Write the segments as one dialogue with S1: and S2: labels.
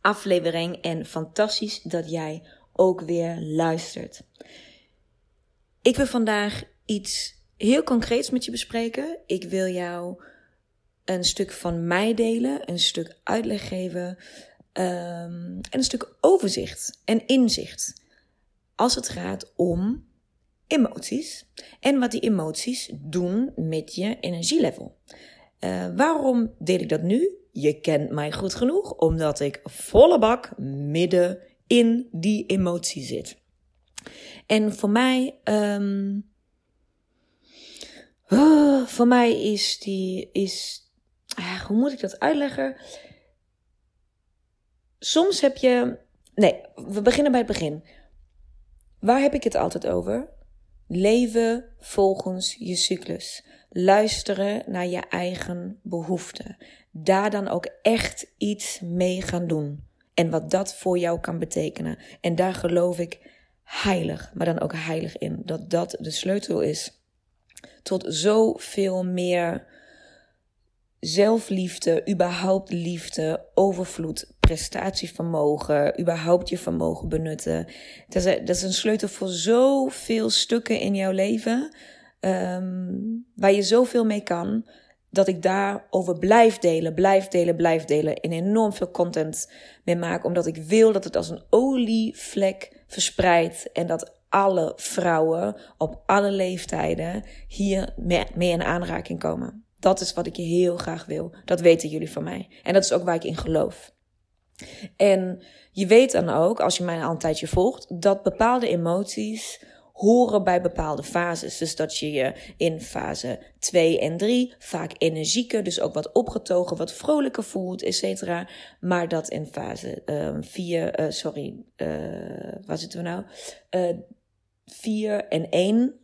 S1: aflevering en fantastisch dat jij ook weer luistert. Ik wil vandaag iets heel concreets met je bespreken. Ik wil jou een stuk van mij delen, een stuk uitleg geven um, en een stuk overzicht en inzicht als het gaat om emoties en wat die emoties doen met je energielevel. Uh, waarom deel ik dat nu? Je kent mij goed genoeg, omdat ik volle bak midden in die emotie zit. En voor mij, um, uh, voor mij is die, is, uh, hoe moet ik dat uitleggen? Soms heb je, nee, we beginnen bij het begin. Waar heb ik het altijd over? Leven volgens je cyclus. Luisteren naar je eigen behoeften. Daar dan ook echt iets mee gaan doen. En wat dat voor jou kan betekenen. En daar geloof ik heilig, maar dan ook heilig in. Dat dat de sleutel is tot zoveel meer zelfliefde, überhaupt liefde, overvloed, prestatievermogen, überhaupt je vermogen benutten. Dat is, dat is een sleutel voor zoveel stukken in jouw leven, um, waar je zoveel mee kan, dat ik daarover blijf delen, blijf delen, blijf delen. En enorm veel content mee maak, omdat ik wil dat het als een olievlek verspreidt en dat alle vrouwen op alle leeftijden hier mee in aanraking komen. Dat is wat ik heel graag wil. Dat weten jullie van mij. En dat is ook waar ik in geloof. En je weet dan ook, als je mij al een tijdje volgt, dat bepaalde emoties horen bij bepaalde fases. Dus dat je je in fase 2 en 3 vaak energieker, dus ook wat opgetogen, wat vrolijker voelt, et cetera. Maar dat in fase 4, uh, uh, sorry, uh, waar zitten we nou? 4 en 1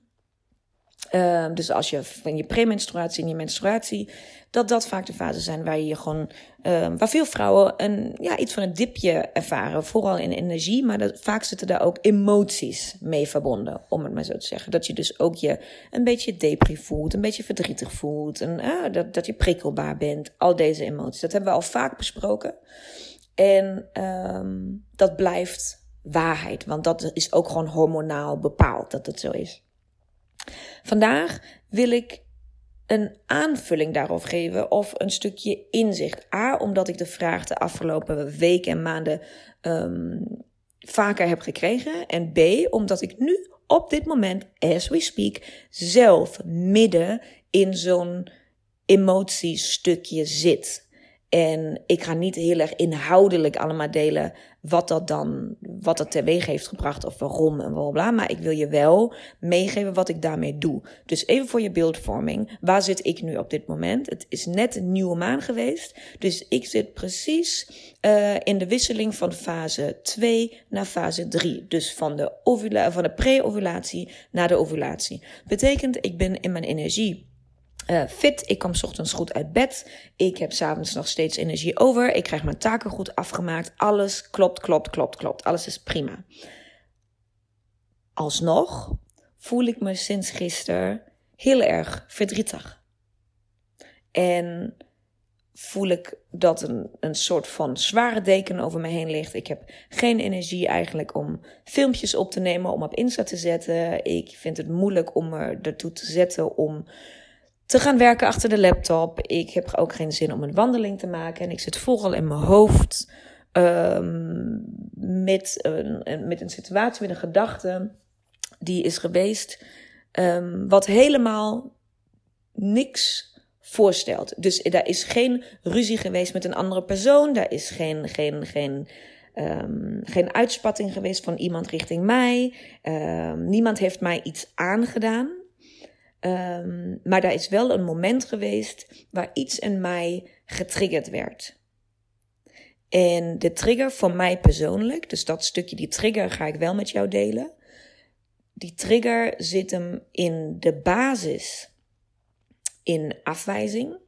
S1: Uh, dus als je van je premenstruatie en je menstruatie, dat dat vaak de fases zijn waar je gewoon, uh, waar veel vrouwen een, ja, iets van een dipje ervaren. Vooral in energie, maar dat, vaak zitten daar ook emoties mee verbonden, om het maar zo te zeggen. Dat je dus ook je een beetje depri voelt, een beetje verdrietig voelt, en, uh, dat, dat je prikkelbaar bent. Al deze emoties. Dat hebben we al vaak besproken. En um, dat blijft waarheid, want dat is ook gewoon hormonaal bepaald dat het zo is. Vandaag wil ik een aanvulling daarop geven of een stukje inzicht. A, omdat ik de vraag de afgelopen weken en maanden um, vaker heb gekregen. En B, omdat ik nu op dit moment, as we speak, zelf midden in zo'n emotiestukje zit. En ik ga niet heel erg inhoudelijk allemaal delen wat dat dan, wat dat teweeg heeft gebracht of waarom en bla. Maar ik wil je wel meegeven wat ik daarmee doe. Dus even voor je beeldvorming. Waar zit ik nu op dit moment? Het is net een nieuwe maan geweest. Dus ik zit precies uh, in de wisseling van fase 2 naar fase 3. Dus van de, ovula van de pre-ovulatie naar de ovulatie. Betekent, ik ben in mijn energie uh, fit. Ik kom ochtends goed uit bed. Ik heb s'avonds nog steeds energie over. Ik krijg mijn taken goed afgemaakt. Alles klopt, klopt, klopt, klopt. Alles is prima. Alsnog voel ik me sinds gisteren heel erg verdrietig. En voel ik dat een, een soort van zware deken over me heen ligt. Ik heb geen energie eigenlijk om filmpjes op te nemen, om op Insta te zetten. Ik vind het moeilijk om me ertoe te zetten om te gaan werken achter de laptop. Ik heb ook geen zin om een wandeling te maken. En ik zit vooral in mijn hoofd. um, met, een, met een situatie, met een gedachte die is geweest, um, wat helemaal niks voorstelt. Dus daar is geen ruzie geweest met een andere persoon, daar is geen, geen, geen, um, geen uitspatting geweest van iemand richting mij, niemand heeft mij iets aangedaan. Maar daar is wel een moment geweest waar iets in mij getriggerd werd. En de trigger voor mij persoonlijk, dus dat stukje, die trigger ga ik wel met jou delen. Die trigger zit hem in de basis in afwijzing.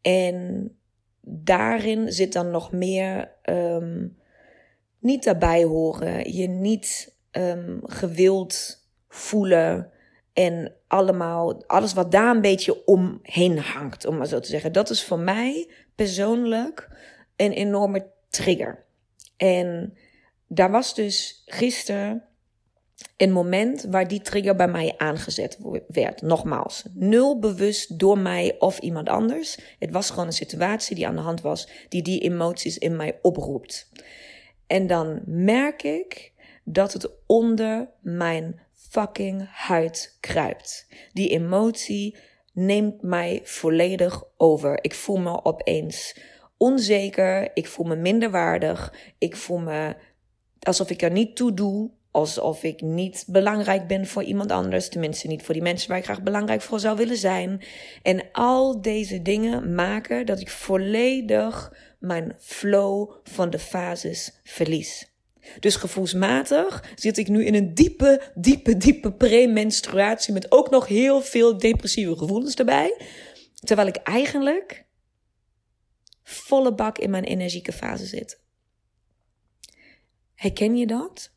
S1: En daarin zit dan nog meer um, niet daarbij horen, je niet um, gewild voelen en allemaal, alles wat daar een beetje omheen hangt, om maar zo te zeggen. Dat is voor mij persoonlijk een enorme trigger. En daar was dus gisteren een moment waar die trigger bij mij aangezet werd. Nogmaals, nul bewust door mij of iemand anders. Het was gewoon een situatie die aan de hand was, die die emoties in mij oproept. En dan merk ik dat het onder mijn fucking huid kruipt. Die emotie neemt mij volledig over. Ik voel me opeens onzeker, ik voel me minderwaardig, ik voel me alsof ik er niet toe doe, alsof ik niet belangrijk ben voor iemand anders, tenminste niet voor die mensen waar ik graag belangrijk voor zou willen zijn. En al deze dingen maken dat ik volledig mijn flow van de fases verlies. Dus gevoelsmatig zit ik nu in een diepe, diepe, diepe premenstruatie met ook nog heel veel depressieve gevoelens erbij. Terwijl ik eigenlijk volle bak in mijn energieke fase zit. Herken je dat?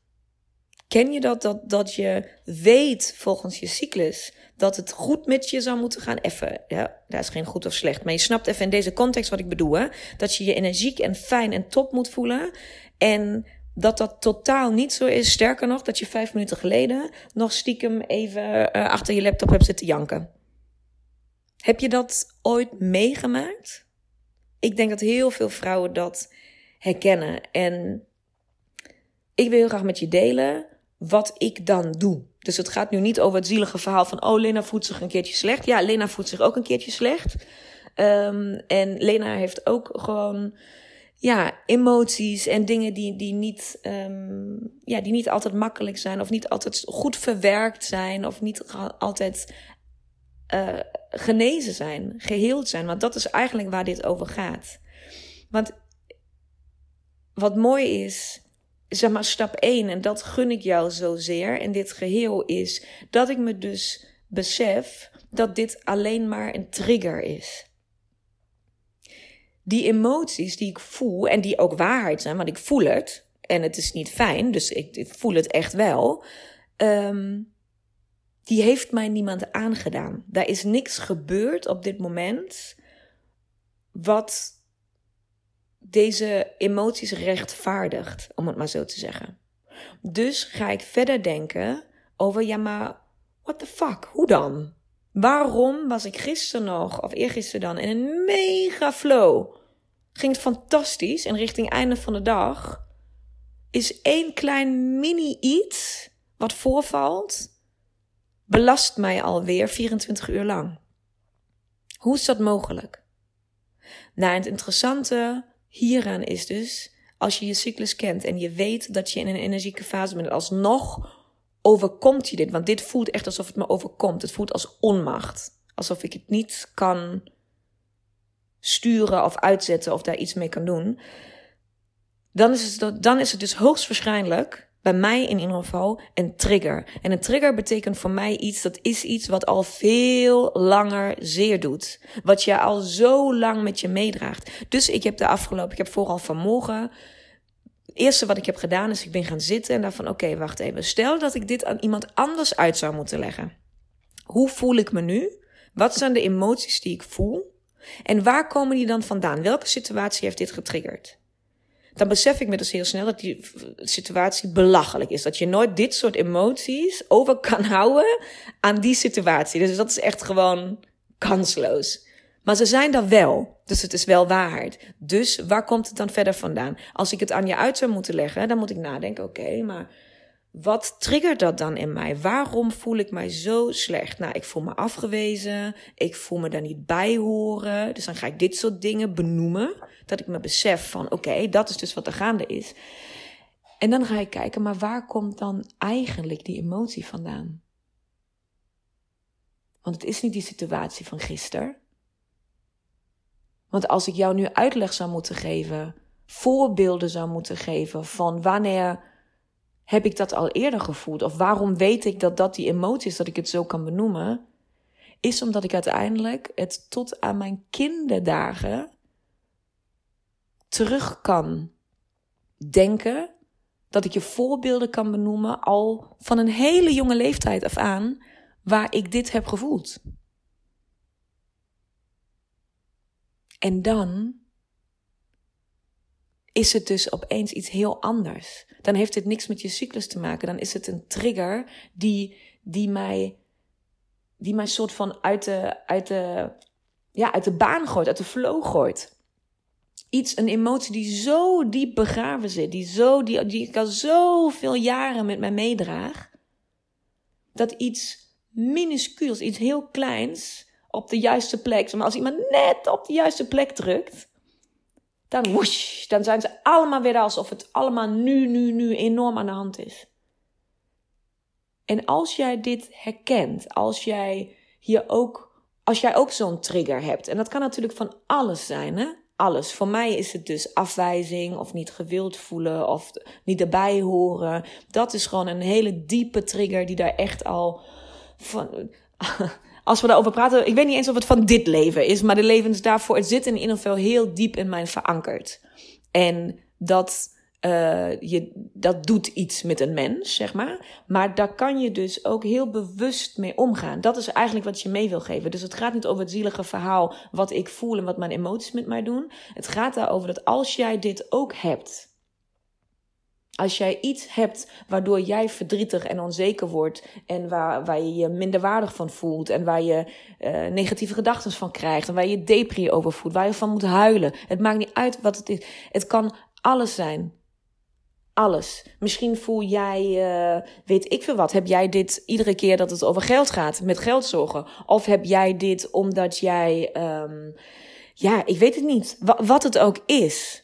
S1: Ken je dat, dat, dat je weet volgens je cyclus dat het goed met je zou moeten gaan? Even, ja, daar is geen goed of slecht. Maar je snapt even in deze context wat ik bedoel. Hè? Dat je je energiek en fijn en top moet voelen. En dat dat totaal niet zo is. Sterker nog, dat je vijf minuten geleden nog stiekem even uh, achter je laptop hebt zitten janken. Heb je dat ooit meegemaakt? Ik denk dat heel veel vrouwen dat herkennen. En ik wil heel graag met je delen wat ik dan doe. Dus het gaat nu niet over het zielige verhaal van... oh, Lena voelt zich een keertje slecht. Ja, Lena voelt zich ook een keertje slecht. Um, en Lena heeft ook gewoon ja, emoties en dingen die, die, niet, um, ja, die niet altijd makkelijk zijn... of niet altijd goed verwerkt zijn... of niet altijd uh, genezen zijn, geheeld zijn. Want dat is eigenlijk waar dit over gaat. Want wat mooi is, zeg maar stap 1, en dat gun ik jou zozeer in dit geheel, is dat ik me dus besef dat dit alleen maar een trigger is. Die emoties die ik voel en die ook waarheid zijn, want ik voel het en het is niet fijn, dus ik, voel het echt wel. Um, die heeft mij niemand aangedaan. Daar is niks gebeurd op dit moment wat deze emoties rechtvaardigt, om het maar zo te zeggen. Dus ga ik verder denken over, ja maar, what the fuck, hoe dan? Waarom was ik gisteren nog, of eergisteren dan, in een mega flow? Ging het fantastisch en richting einde van de dag is één klein mini iets wat voorvalt, belast mij alweer 24 uur lang. Hoe is dat mogelijk? Nou, het interessante hieraan is dus, als je je cyclus kent en je weet dat je in een energieke fase bent, alsnog overkomt je dit. Want dit voelt echt alsof het me overkomt. Het voelt als onmacht. Alsof ik het niet kan sturen of uitzetten of daar iets mee kan doen. Dan is het, dan is het dus hoogstwaarschijnlijk bij mij in ieder geval een trigger. En een trigger betekent voor mij iets, dat is iets wat al veel langer zeer doet. Wat je al zo lang met je meedraagt. Dus ik heb de afgelopen, ik heb vooral vanmorgen, het eerste wat ik heb gedaan is ik ben gaan zitten en daarvan, oké, wacht even. Stel dat ik dit aan iemand anders uit zou moeten leggen. Hoe voel ik me nu? Wat zijn de emoties die ik voel? En waar komen die dan vandaan? Welke situatie heeft dit getriggerd? dan besef ik me dus heel snel dat die situatie belachelijk is. Dat je nooit dit soort emoties over kan houden aan die situatie. Dus dat is echt gewoon kansloos. Maar ze zijn er wel. Dus het is wel waarheid. Dus waar komt het dan verder vandaan? Als ik het aan je uit zou moeten leggen, dan moet ik nadenken: oké, maar wat triggert dat dan in mij? Waarom voel ik mij zo slecht? Nou, ik voel me afgewezen. Ik voel me daar niet bij horen. Dus dan ga ik dit soort dingen benoemen. Dat ik me besef van: oké, dat is dus wat er gaande is. En dan ga ik kijken, maar waar komt dan eigenlijk die emotie vandaan? Want het is niet die situatie van gisteren. Want als ik jou nu uitleg zou moeten geven, voorbeelden zou moeten geven van wanneer heb ik dat al eerder gevoeld? Of waarom weet ik dat dat die emotie is, dat ik het zo kan benoemen? Is omdat ik uiteindelijk het tot aan mijn kinderdagen terug kan denken. Dat ik je voorbeelden kan benoemen al van een hele jonge leeftijd af aan waar ik dit heb gevoeld. En dan is het dus opeens iets heel anders. Dan heeft het niks met je cyclus te maken. Dan is het een trigger die, die mij, die mij soort van uit de, uit, de, ja, uit de baan gooit, uit de flow gooit. Iets, een emotie die zo diep begraven zit, die, zo, die, die ik al zoveel jaren met mij meedraag, dat iets minuscuuls, iets heel kleins, op de juiste plek. Maar als iemand net op de juiste plek drukt, dan woesh, dan zijn ze allemaal weer alsof het allemaal nu, nu, nu enorm aan de hand is. En als jij dit herkent, als jij hier ook, als jij ook zo'n trigger hebt, en dat kan natuurlijk van alles zijn, hè? Alles. Voor mij is het dus afwijzing of niet gewild voelen of niet erbij horen. Dat is gewoon een hele diepe trigger die daar echt al van, als we daarover praten, ik weet niet eens of het van dit leven is, maar de levens daarvoor, het zit in ieder geval heel diep in mij verankerd. En dat, uh, je, dat doet iets met een mens, zeg maar. Maar daar kan je dus ook heel bewust mee omgaan. Dat is eigenlijk wat je mee wil geven. Dus het gaat niet over het zielige verhaal, wat ik voel en wat mijn emoties met mij doen. Het gaat daarover dat als jij dit ook hebt als jij iets hebt waardoor jij verdrietig en onzeker wordt en waar, waar je je minderwaardig van voelt en waar je uh, negatieve gedachten van krijgt en waar je depri over voelt, waar je van moet huilen. Het maakt niet uit wat het is. Het kan alles zijn. Alles. Misschien voel jij, uh, weet ik veel wat. Heb jij dit iedere keer dat het over geld gaat, met geld zorgen? Of heb jij dit omdat jij, um, ja, ik weet het niet. wat het ook is.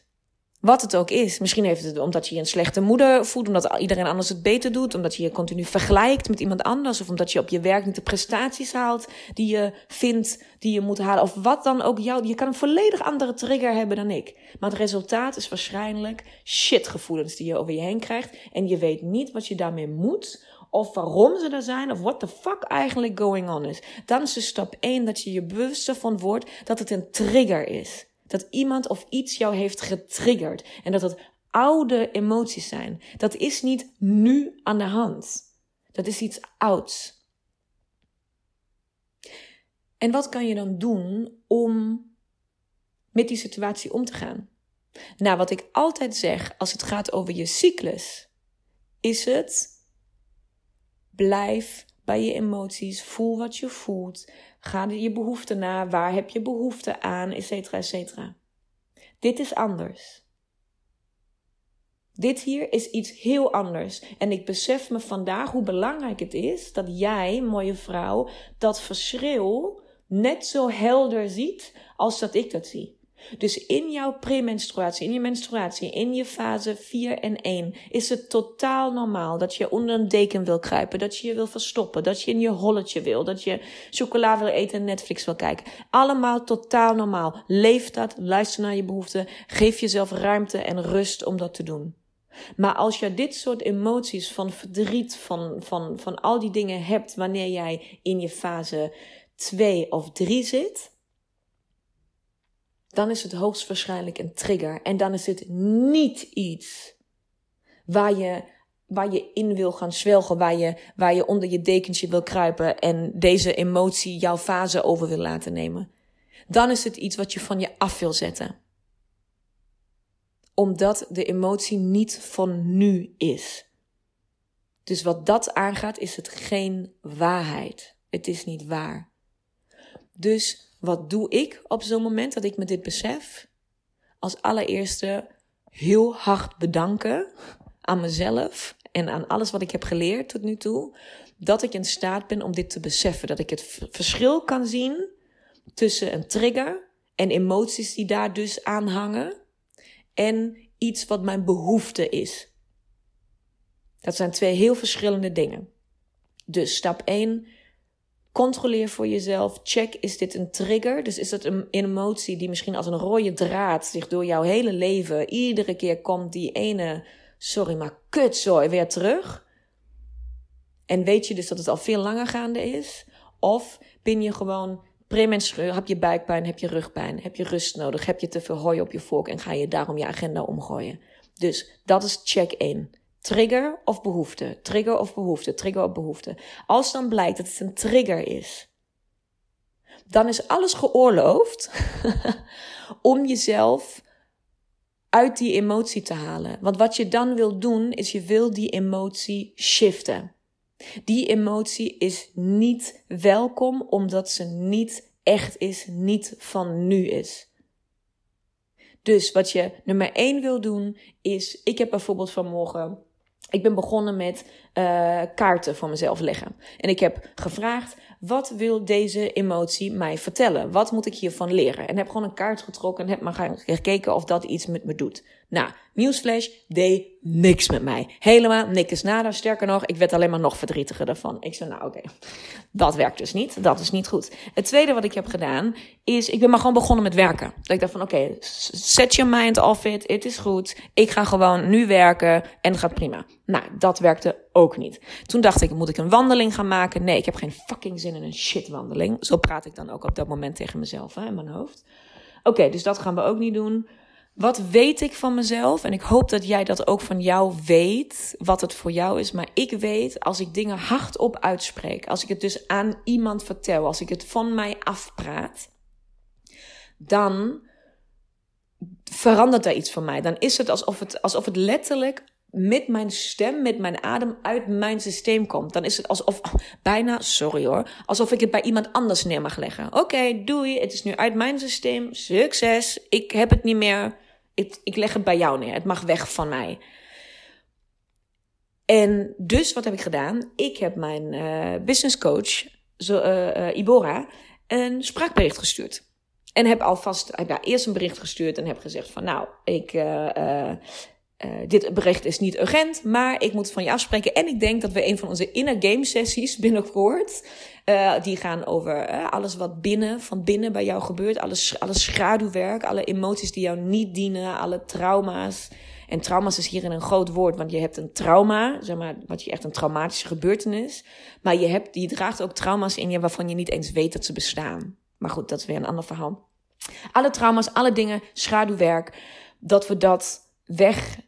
S1: Wat het ook is. Misschien heeft het omdat je je een slechte moeder voelt, omdat iedereen anders het beter doet, omdat je je continu vergelijkt met iemand anders, of omdat je op je werk niet de prestaties haalt die je vindt die je moet halen, of wat dan ook jou. Je kan een volledig andere trigger hebben dan ik. Maar het resultaat is waarschijnlijk shitgevoelens die je over je heen krijgt en je weet niet wat je daarmee moet. Of waarom ze er zijn, of what the fuck eigenlijk going on is. Dan is de stap 1 dat je je bewust van wordt dat het een trigger is. Dat iemand of iets jou heeft getriggerd. En dat het oude emoties zijn. Dat is niet nu aan de hand. Dat is iets ouds. En wat kan je dan doen om met die situatie om te gaan? Nou, wat ik altijd zeg als het gaat over je cyclus, is het blijf bij je emoties, voel wat je voelt, Ga je behoefte na? Waar heb je behoefte aan? Etcetera, etcetera. Dit is anders. Dit hier is iets heel anders. En ik besef me vandaag hoe belangrijk het is dat jij, mooie vrouw, dat verschil net zo helder ziet als dat ik dat zie. Dus in jouw premenstruatie, in je menstruatie, in je fase 4 en 1 is het totaal normaal dat je onder een deken wil kruipen, dat je je wil verstoppen, dat je in je holletje wil, dat je chocola wil eten en Netflix wil kijken. Allemaal totaal normaal. Leef dat, luister naar je behoeften, geef jezelf ruimte en rust om dat te doen. Maar als je dit soort emoties van verdriet, van, van, van al die dingen hebt wanneer jij in je fase 2 of 3 zit, dan is het hoogstwaarschijnlijk een trigger. En dan is het niet iets waar je, waar je in wil gaan zwelgen, waar je, waar je onder je dekentje wil kruipen en deze emotie jouw fase over wil laten nemen. Dan is het iets wat je van je af wil zetten. Omdat de emotie niet van nu is. Dus wat dat aangaat, is het geen waarheid. Het is niet waar. Dus wat doe ik op zo'n moment dat ik me dit besef? Als allereerste heel hard bedanken aan mezelf en aan alles wat ik heb geleerd tot nu toe. Dat ik in staat ben om dit te beseffen. Dat ik het verschil kan zien tussen een trigger en emoties die daar dus aan hangen. En iets wat mijn behoefte is. Dat zijn twee heel verschillende dingen. Dus stap 1. Controleer voor jezelf. Check, is dit een trigger? Dus is het een emotie die misschien als een rode draad zich door jouw hele leven... iedere keer komt die ene, sorry maar kutzooi, weer terug? En weet je dus dat het al veel langer gaande is? Of ben je gewoon premenstrueel, heb je buikpijn, heb je rugpijn, heb je rust nodig, heb je te veel hooi op je vork en ga je daarom je agenda omgooien? Dus dat is check 1. Trigger of behoefte, trigger of behoefte, trigger of behoefte. Als dan blijkt dat het een trigger is, dan is alles geoorloofd om jezelf uit die emotie te halen. Want wat je dan wil doen, is je wil die emotie shiften. Die emotie is niet welkom omdat ze niet echt is, niet van nu is. Dus wat je nummer 1 wil doen is, ik heb bijvoorbeeld vanmorgen, ik ben begonnen met uh, kaarten voor mezelf leggen. En ik heb gevraagd, wat wil deze emotie mij vertellen? Wat moet ik hiervan leren? En heb gewoon een kaart getrokken en heb maar gekeken of dat iets met me doet. Nou, Newsflash deed niks met mij. Helemaal niks nada. Sterker nog, ik werd alleen maar nog verdrietiger daarvan. Ik zei, nou oké, dat werkt dus niet. Dat is niet goed. Het tweede wat ik heb gedaan, is ik ben maar gewoon begonnen met werken. Dat ik dacht van, oké, set your mind off it. Het is goed. Ik ga gewoon nu werken en het gaat prima. Nou, dat werkte ook niet. Toen dacht ik, moet ik een wandeling gaan maken? Nee, ik heb geen fucking zin in een shitwandeling. Zo praat ik dan ook op dat moment tegen mezelf hè, in mijn hoofd. Oké, dus dat gaan we ook niet doen. Wat weet ik van mezelf? En ik hoop dat jij dat ook van jou weet, wat het voor jou is. Maar ik weet, als ik dingen hardop uitspreek, als ik het dus aan iemand vertel, als ik het van mij afpraat, dan verandert er iets van mij. Dan is het alsof het, alsof het letterlijk met mijn stem, met mijn adem uit mijn systeem komt. Dan is het alsof, bijna, sorry hoor, alsof ik het bij iemand anders neer mag leggen. Oké, doei, het is nu uit mijn systeem, succes, ik heb het niet meer, ik, ik leg het bij jou neer, het mag weg van mij. En dus wat heb ik gedaan? Ik heb mijn uh, business coach, zo, uh, uh, Ibora, een spraakbericht gestuurd. En heb alvast, heb ja, eerst een bericht gestuurd en heb gezegd van nou, ik uh, dit bericht is niet urgent, maar ik moet van je afspreken. En ik denk dat we een van onze inner game sessies binnenkort, uh, die gaan over uh, alles wat binnen, van binnen bij jou gebeurt. Alles, alles schaduwwerk, alle emoties die jou niet dienen, alle trauma's. En trauma's is hierin een groot woord, want je hebt een trauma, zeg maar, wat je echt een traumatische gebeurtenis. Maar je, hebt, je draagt ook trauma's in je waarvan je niet eens weet dat ze bestaan. Maar goed, dat is weer een ander verhaal. Alle trauma's, alle dingen, schaduwwerk, dat we dat weg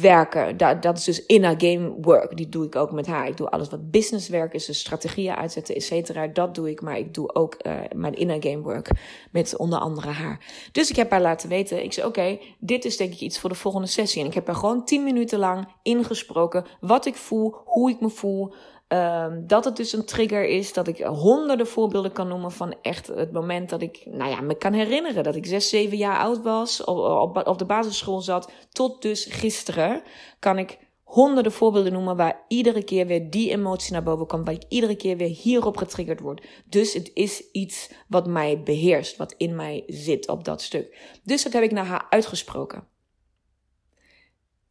S1: werken. Dat, dat is dus inner game work. Die doe ik ook met haar. Ik doe alles wat business werk is, dus strategieën uitzetten, et cetera. Dat doe ik, maar ik doe ook uh, mijn inner game work met onder andere haar. Dus ik heb haar laten weten. Ik zei, oké, dit is denk ik iets voor de volgende sessie. En ik heb haar gewoon tien minuten lang ingesproken wat ik voel, hoe ik me voel. Um, dat het dus een trigger is, dat ik honderden voorbeelden kan noemen van echt het moment dat ik, nou ja, me kan herinneren dat ik zes, zeven jaar oud was, op, op, op de basisschool zat, tot dus gisteren, kan ik honderden voorbeelden noemen waar iedere keer weer die emotie naar boven komt, waar ik iedere keer weer hierop getriggerd word. Dus het is iets wat mij beheerst, wat in mij zit op dat stuk. Dus dat heb ik naar haar uitgesproken.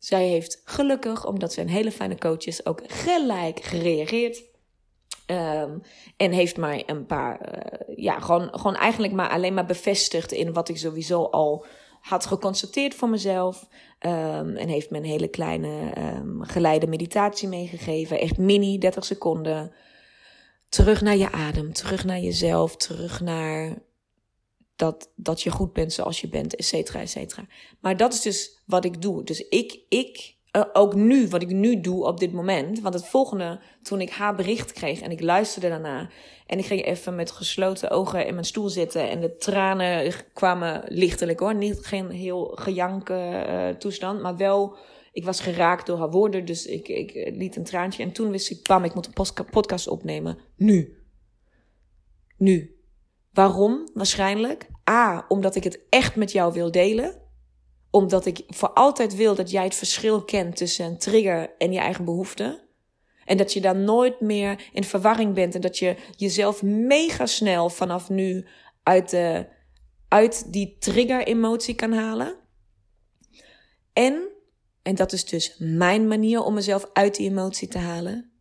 S1: Zij heeft gelukkig, omdat ze een hele fijne coach is, ook gelijk gereageerd. Um, en heeft mij een paar, uh, ja, gewoon, gewoon eigenlijk maar alleen maar bevestigd in wat ik sowieso al had geconstateerd voor mezelf. Um, en heeft me een hele kleine um, geleide meditatie meegegeven. Echt mini, 30 seconden. Terug naar je adem, terug naar jezelf, terug naar dat, dat je goed bent zoals je bent, et cetera, et cetera. Maar dat is dus wat ik doe. Dus ik, ik uh, ook nu, wat ik nu doe op dit moment. Want het volgende, toen ik haar bericht kreeg en ik luisterde daarna. En ik ging even met gesloten ogen in mijn stoel zitten. En de tranen kwamen lichtelijk hoor. Niet geen heel gejanke uh, toestand, maar wel. Ik was geraakt door haar woorden, dus ik, ik liet een traantje. En toen wist ik, pam, ik moet een podcast opnemen. Nu. Nu Waarom? Waarschijnlijk. A, omdat ik het echt met jou wil delen. Omdat ik voor altijd wil dat jij het verschil kent tussen een trigger en je eigen behoeften. En dat je dan nooit meer in verwarring bent en dat je jezelf mega snel vanaf nu uit, de, uit die trigger-emotie kan halen. En, en dat is dus mijn manier om mezelf uit die emotie te halen,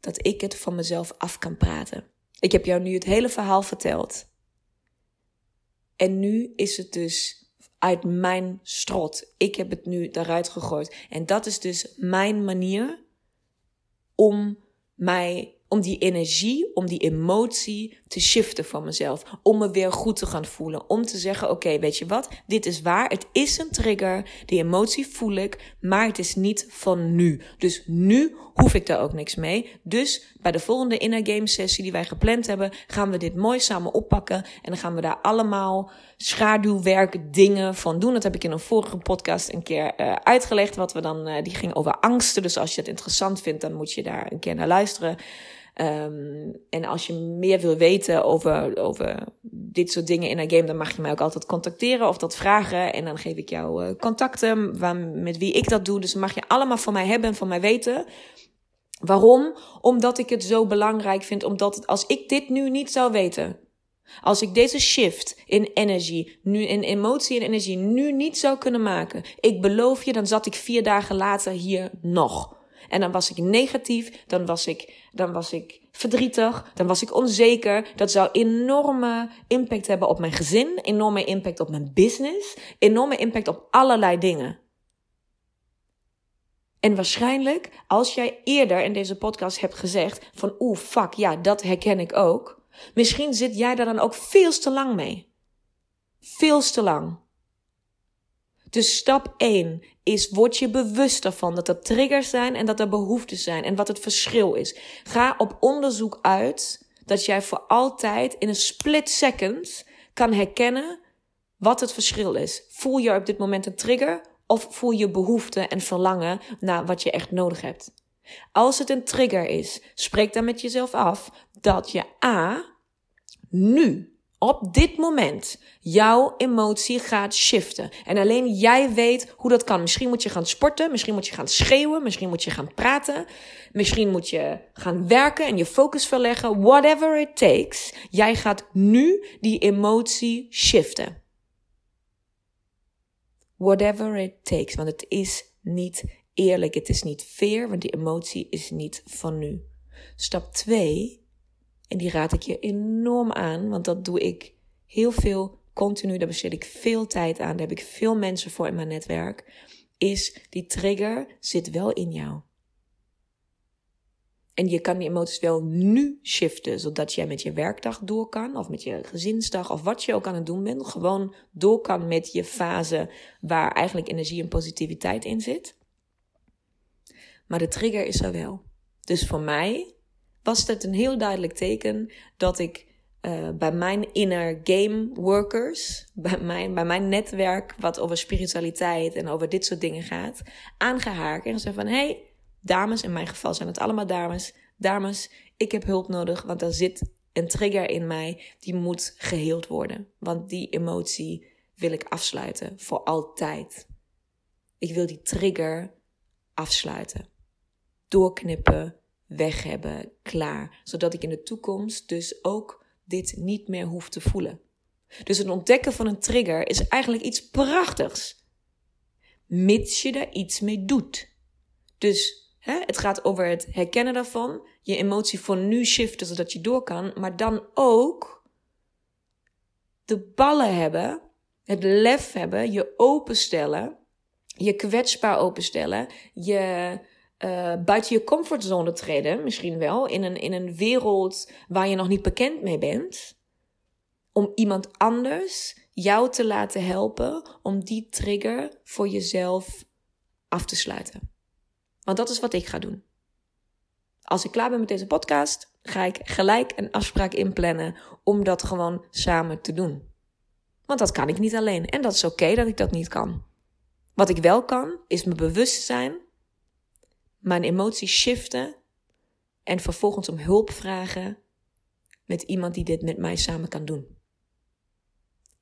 S1: dat ik het van mezelf af kan praten. Ik heb jou nu het hele verhaal verteld. En nu is het dus uit mijn strot. Ik heb het nu eruit gegooid. En dat is dus mijn manier om mij om die energie, om die emotie te shiften van mezelf. Om me weer goed te gaan voelen. Om te zeggen, oké, weet je wat? Dit is waar. Het is een trigger. Die emotie voel ik. Maar het is niet van nu. Dus nu hoef ik daar ook niks mee. Dus bij de volgende inner game sessie die wij gepland hebben, gaan we dit mooi samen oppakken. En dan gaan we daar allemaal schaduwwerk dingen van doen. Dat heb ik in een vorige podcast een keer uh, uitgelegd. Wat we dan, uh, die ging over angsten. Dus als je het interessant vindt, dan moet je daar een keer naar luisteren. Um, en als je meer wil weten over, over dit soort dingen in een game, dan mag je mij ook altijd contacteren of dat vragen. En dan geef ik jou uh, contacten waar, met wie ik dat doe. Dus mag je allemaal van mij hebben en van mij weten. Waarom? Omdat ik het zo belangrijk vind. Omdat als ik dit nu niet zou weten, als ik deze shift in energie, nu in emotie en energie, nu niet zou kunnen maken, ik beloof je, dan zat ik vier dagen later hier nog. En dan was ik negatief, dan was ik, dan was ik verdrietig, dan was ik onzeker. Dat zou enorme impact hebben op mijn gezin, enorme impact op mijn business, enorme impact op allerlei dingen. En waarschijnlijk, als jij eerder in deze podcast hebt gezegd van oeh, fuck, ja, dat herken ik ook. Misschien zit jij daar dan ook veel te lang mee. Veel te lang. Dus stap 1 is, word je bewust ervan dat er triggers zijn en dat er behoeften zijn en wat het verschil is. Ga op onderzoek uit dat jij voor altijd in een split second kan herkennen wat het verschil is. Voel je op dit moment een trigger of voel je behoefte en verlangen naar wat je echt nodig hebt? Als het een trigger is, spreek dan met jezelf af dat je A, nu op dit moment jouw emotie gaat shiften. En alleen jij weet hoe dat kan. Misschien moet je gaan sporten, misschien moet je gaan schreeuwen, misschien moet je gaan praten, misschien moet je gaan werken en je focus verleggen. Whatever it takes, jij gaat nu die emotie shiften. Whatever it takes, want het is niet eerlijk, het is niet fair, want die emotie is niet van nu. Stap 2 en die raad ik je enorm aan, want dat doe ik heel veel continu. Daar besteed ik veel tijd aan. Daar heb ik veel mensen voor in mijn netwerk. Is die trigger zit wel in jou. En je kan die emoties wel nu shiften, zodat jij met je werkdag door kan, of met je gezinsdag, of wat je ook aan het doen bent. Gewoon door kan met je fase waar eigenlijk energie en positiviteit in zit. Maar de trigger is er wel. Dus voor mij was het een heel duidelijk teken dat ik uh, bij mijn inner game workers, bij mijn, bij mijn netwerk wat over spiritualiteit en over dit soort dingen gaat, aangehaakt en gezegd van hey, dames, in mijn geval zijn het allemaal dames, dames, ik heb hulp nodig, want er zit een trigger in mij die moet geheeld worden. Want die emotie wil ik afsluiten voor altijd. Ik wil die trigger afsluiten. Doorknippen, weg hebben, klaar. Zodat ik in de toekomst dus ook dit niet meer hoef te voelen. Dus het ontdekken van een trigger is eigenlijk iets prachtigs. Mits je daar iets mee doet. Dus hè, het gaat over het herkennen daarvan, je emotie voor nu shiften zodat je door kan, maar dan ook de ballen hebben, het lef hebben, je openstellen, je kwetsbaar openstellen, je uh, buiten je comfortzone treden, misschien wel, in een, in een wereld waar je nog niet bekend mee bent, om iemand anders jou te laten helpen om die trigger voor jezelf af te sluiten. Want dat is wat ik ga doen. Als ik klaar ben met deze podcast, ga ik gelijk een afspraak inplannen om dat gewoon samen te doen. Want dat kan ik niet alleen en dat is oké dat ik dat niet kan. Wat ik wel kan, is me bewust zijn mijn emoties shiften en vervolgens om hulp vragen met iemand die dit met mij samen kan doen.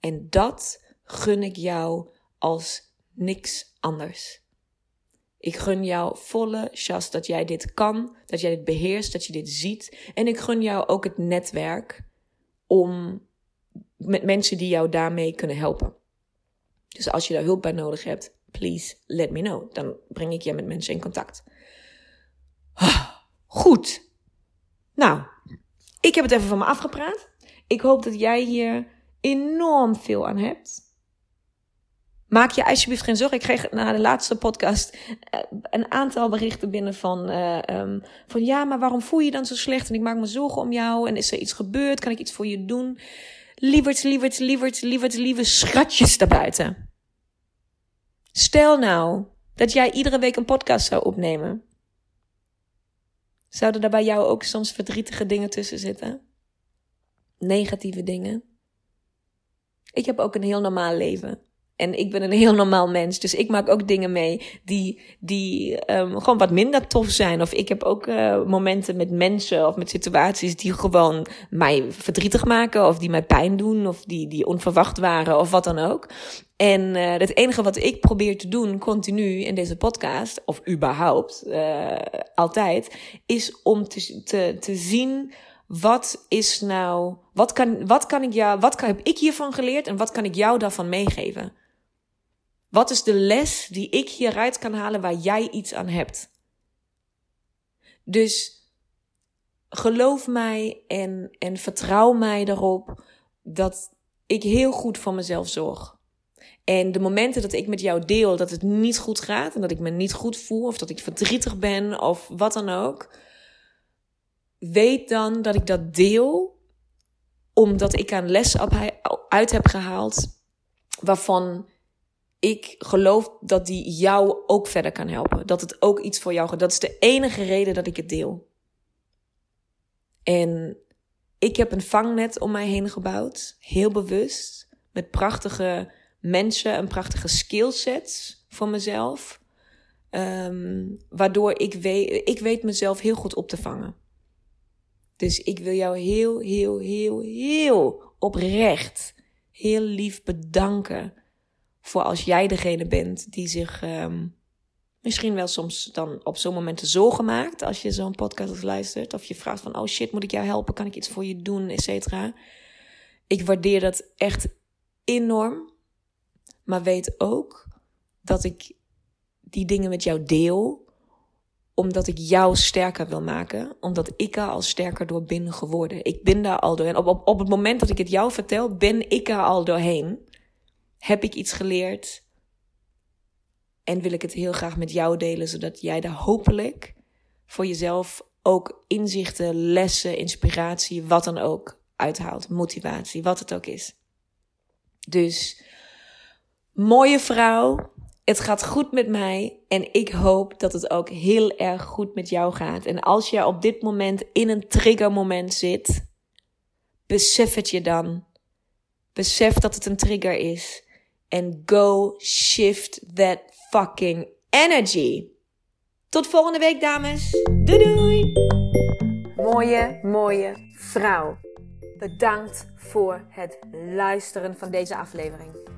S1: En dat gun ik jou als niks anders. Ik gun jou volle chance dat jij dit kan, dat jij dit beheerst, dat je dit ziet. En ik gun jou ook het netwerk om met mensen die jou daarmee kunnen helpen. Dus als je daar hulp bij nodig hebt, please let me know. Dan breng ik je met mensen in contact. Ah, goed. Nou, ik heb het even van me afgepraat. Ik hoop dat jij hier enorm veel aan hebt. Maak je alsjeblieft geen zorgen. Ik kreeg na de laatste podcast eh, een aantal berichten binnen van, uh, um, van ja, maar waarom voel je je dan zo slecht? En ik maak me zorgen om jou. En is er iets gebeurd? Kan ik iets voor je doen? Lieverd, lieverd, lieverd, lieverd, lieve schatjes daarbuiten. Stel nou dat jij iedere week een podcast zou opnemen. Zouden er bij jou ook soms verdrietige dingen tussen zitten? Negatieve dingen? Ik heb ook een heel normaal leven. En ik ben een heel normaal mens. Dus ik maak ook dingen mee die, die um, gewoon wat minder tof zijn. Of ik heb ook uh, momenten met mensen of met situaties die gewoon mij verdrietig maken. Of die mij pijn doen. Of die, die onverwacht waren. Of wat dan ook. En uh, het enige wat ik probeer te doen continu in deze podcast. Of überhaupt uh, altijd. Is om te, te, te zien wat is nou, wat kan, wat kan ik jou, wat kan, heb ik hiervan geleerd en wat kan ik jou daarvan meegeven? Wat is de les die ik hieruit kan halen waar jij iets aan hebt? Dus geloof mij en, en vertrouw mij erop dat ik heel goed voor mezelf zorg. En de momenten dat ik met jou deel dat het niet goed gaat en dat ik me niet goed voel of dat ik verdrietig ben of wat dan ook, weet dan dat ik dat deel omdat ik aan les uit heb gehaald waarvan ik geloof dat die jou ook verder kan helpen. Dat het ook iets voor jou gaat. Dat is de enige reden dat ik het deel. En ik heb een vangnet om mij heen gebouwd. Heel bewust. Met prachtige mensen en prachtige skillsets voor mezelf. Um, waardoor ik weet, ik weet mezelf heel goed op te vangen. Dus ik wil jou heel, heel, heel, heel oprecht, heel lief bedanken voor als jij degene bent die zich um, misschien wel soms dan op zo'n moment zorgen maakt als je zo'n podcast luistert. Of je vraagt van, oh shit, moet ik jou helpen? Kan ik iets voor je doen? Et cetera. Ik waardeer dat echt enorm. Maar weet ook dat ik die dingen met jou deel omdat ik jou sterker wil maken. Omdat ik er al sterker door ben geworden. Ik ben daar al doorheen. Op, op, op het moment dat ik het jou vertel, ben ik er al doorheen. Heb ik iets geleerd? En wil ik het heel graag met jou delen, zodat jij daar hopelijk voor jezelf ook inzichten, lessen, inspiratie, wat dan ook uithaalt. Motivatie, wat het ook is. Dus, mooie vrouw, het gaat goed met mij en ik hoop dat het ook heel erg goed met jou gaat. En als je op dit moment in een triggermoment zit, besef het je dan. Besef dat het een trigger is. En go shift that fucking energy. Tot volgende week, dames. Doei doei. Mooie, mooie vrouw. Bedankt voor het luisteren van deze aflevering.